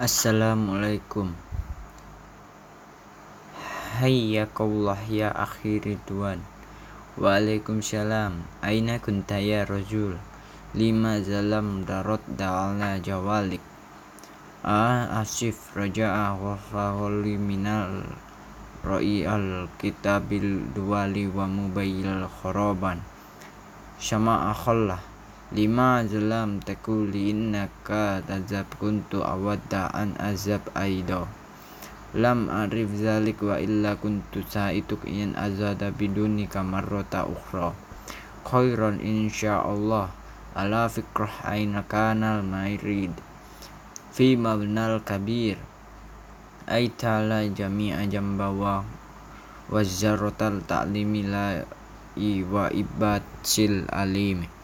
Assalamualaikum. Hayyakallah ya akhi Ridwan. Waalaikumsalam. Aina kunta ya rajul? Lima zalam darot da'ala jawalik. Ah asif raja'a wa faholi minal Ra'i al kitabil duwali wa mubayil khoroban Syama akhallah lima zalam takuli innaka tazab kuntu awadda an azab aido lam arif zalik wa illa kuntu saituk in azada biduni kamarrota ukhra. Khairan insyaallah. Ala fikrah aina kanal mairid. Fi mabnal kabir. Aitala jami'a jambawa. Wazzarotal ta'limi la wa ibat sil alimi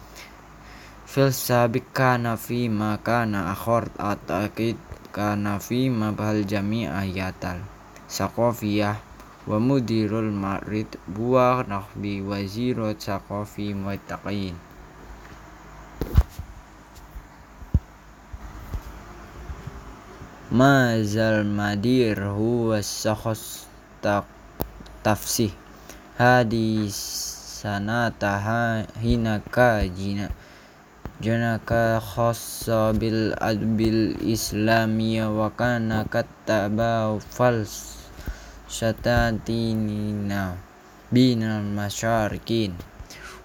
fil sabik kana fi ma kana akhor atakid kana fi ma bahal jami ayatal sakofiyah wa mudirul marid buah nahbi wazirot sakofi muttaqin Mazal madir huwa sakhos tafsih. Hadis sanata hina kajina Janaka khassa bil adbil islamiyya wa kana fals syatatinina binal masyarikin.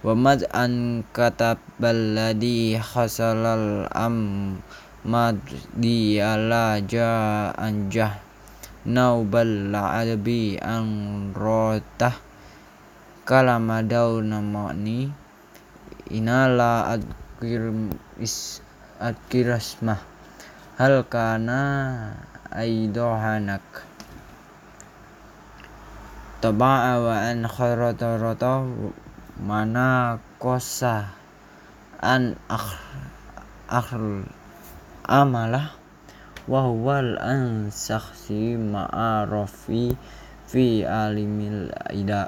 Wa mad an katab baladi khasalal am mad di ala ja anjah naubal adabi an rotah kalamadau namani inala is akirasmah hal kana aidohanak? Taba'a wa an kharata rata mana kosa an akh akhl amalah wa huwal an sakhsi ma'arofi fi alimil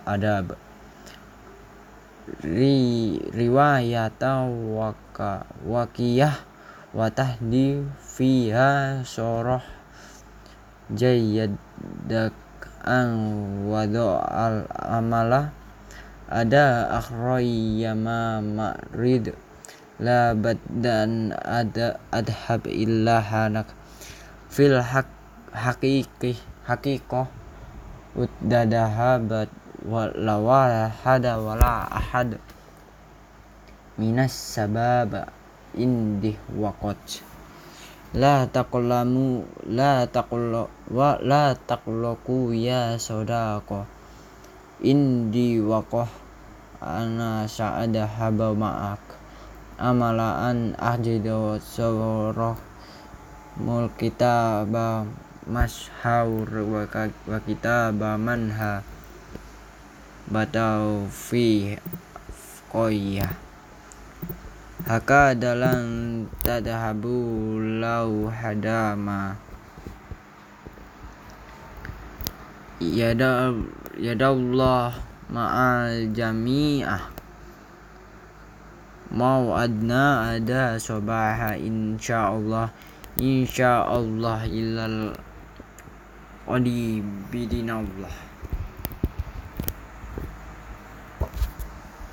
adab ri riwayata waka wakiyah wa tahdi fiha soroh jayyadak an wado al amala. Ada akhrayama ma'rid. La dan ada adhab illa hanak. Fil hak hakiki hakikoh uddadahabat wala wala hada wala ahad minas sababa indih waqat. La taqlamu la taqla wa la taqlaku ya sodako indi waqah ana sa'ada haba ma'ak. Amalaan ahjidu sawroh mul kitaba mashaur wa kitaba manha batau fi koya haka dalam tadhabu lau hadama. Yada Allah ma'al jami'ah. Mau adna ada sobaha insyaallah. Insyaallah ilal qadi bidinallah